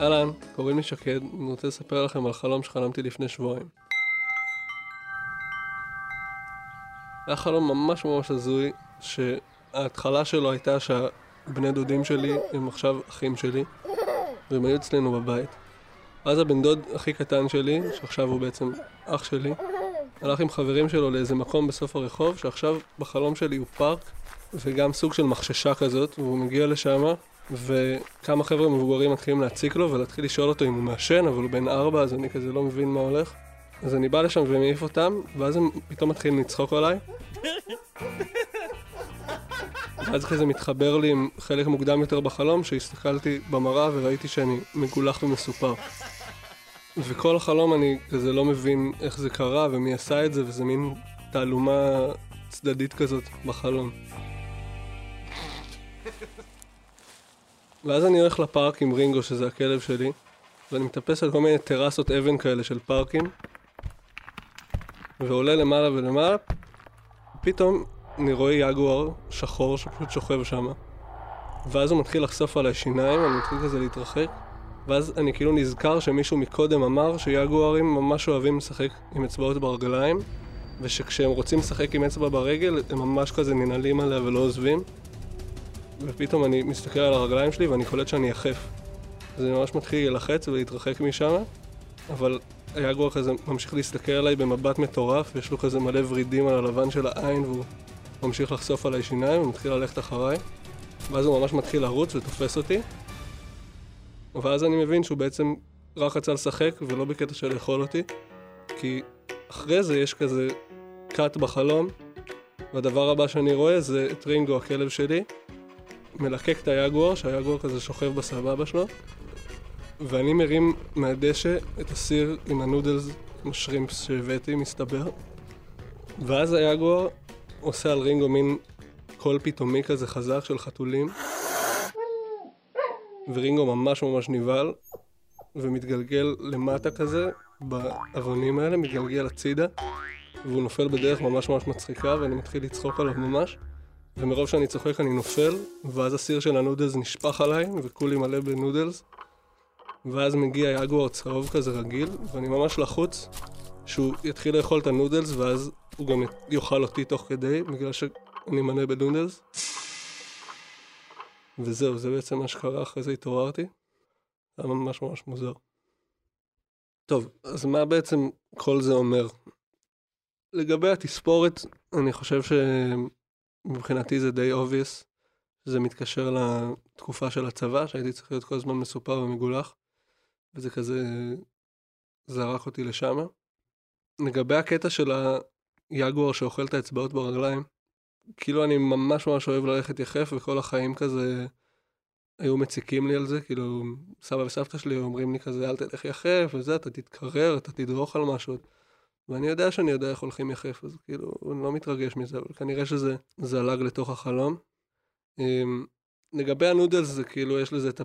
אהלן, קוראים לי שקד, אני רוצה לספר לכם על חלום שחלמתי לפני שבועיים. היה חלום ממש ממש הזוי, שההתחלה שלו הייתה שהבני דודים שלי הם עכשיו אחים שלי, והם היו אצלנו בבית. אז הבן דוד הכי קטן שלי, שעכשיו הוא בעצם אח שלי, הלך עם חברים שלו לאיזה מקום בסוף הרחוב, שעכשיו בחלום שלי הוא פארק, וגם סוג של מחששה כזאת, והוא מגיע לשם, וכמה חבר'ה מבוגרים מתחילים להציק לו ולהתחיל לשאול אותו אם הוא מעשן, אבל הוא בן ארבע, אז אני כזה לא מבין מה הולך. אז אני בא לשם ומעיף אותם, ואז הם פתאום מתחילים לצחוק עליי. ואז כזה מתחבר לי עם חלק מוקדם יותר בחלום, שהסתכלתי במראה וראיתי שאני מגולח ומסופר. וכל החלום אני כזה לא מבין איך זה קרה ומי עשה את זה, וזה מין תעלומה צדדית כזאת בחלום. ואז אני הולך לפארק עם רינגו, שזה הכלב שלי, ואני מטפס על כל מיני טרסות אבן כאלה של פארקים, ועולה למעלה ולמעלה, פתאום אני רואה יגואר שחור שפשוט שוכב שם. ואז הוא מתחיל לחשוף עליי שיניים, אני מתחיל כזה להתרחק, ואז אני כאילו נזכר שמישהו מקודם אמר שיגוארים ממש אוהבים לשחק עם אצבעות ברגליים, ושכשהם רוצים לשחק עם אצבע ברגל, הם ממש כזה ננעלים עליה ולא עוזבים. ופתאום אני מסתכל על הרגליים שלי ואני קולט שאני יחף. אז אני ממש מתחיל להילחץ ולהתרחק משם, אבל היגואר כזה ממשיך להסתכל עליי במבט מטורף, ויש לו כזה מלא ורידים על הלבן של העין, והוא ממשיך לחשוף עליי שיניים ומתחיל ללכת אחריי. ואז הוא ממש מתחיל לרוץ ותופס אותי. ואז אני מבין שהוא בעצם רק רצה לשחק ולא בקטע של לאכול אותי, כי אחרי זה יש כזה cut בחלום, והדבר הבא שאני רואה זה את רינגו, הכלב שלי, מלקק את היגואר, שהיגואר כזה שוכב בסבבה שלו, ואני מרים מהדשא את הסיר עם הנודלס, עם השרימפס שהבאתי, מסתבר. ואז היגואר עושה על רינגו מין קול פתאומי כזה חזק של חתולים. ורינגו ממש ממש נבהל, ומתגלגל למטה כזה, באבנים האלה, מתגלגל הצידה, והוא נופל בדרך ממש ממש מצחיקה, ואני מתחיל לצחוק עליו ממש. ומרוב שאני צוחק אני נופל, ואז הסיר של הנודלס נשפך עליי, וכולי מלא בנודלס. ואז מגיע יגואר צהוב כזה רגיל, ואני ממש לחוץ שהוא יתחיל לאכול את הנודלס, ואז הוא גם יאכל אותי תוך כדי, בגלל שאני מלא בנודלס. וזהו, זה בעצם מה שקרה, אחרי זה התעוררתי. היה ממש ממש מוזר. טוב, אז מה בעצם כל זה אומר? לגבי התספורת, אני חושב שמבחינתי זה די obvious. זה מתקשר לתקופה של הצבא, שהייתי צריך להיות כל הזמן מסופר ומגולח, וזה כזה זרק אותי לשם. לגבי הקטע של היגואר שאוכל את האצבעות ברגליים, כאילו אני ממש ממש אוהב ללכת יחף, וכל החיים כזה היו מציקים לי על זה, כאילו סבא וסבתא שלי אומרים לי כזה, אל תלך יחף, וזה, אתה תתקרר, אתה תדרוך על משהו. ואני יודע שאני יודע איך הולכים יחף, אז כאילו, אני לא מתרגש מזה, אבל כנראה שזה זלג לתוך החלום. אמ, לגבי הנודלס, זה כאילו, יש לזה את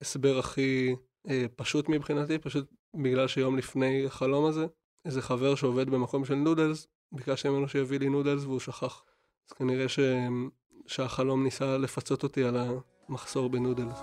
ההסבר הכי אה, פשוט מבחינתי, פשוט בגלל שיום לפני החלום הזה, איזה חבר שעובד במקום של נודלס, ביקשתי ממנו שיביא לי נודלס והוא שכח. אז כנראה ש... שהחלום ניסה לפצות אותי על המחסור בנודלס.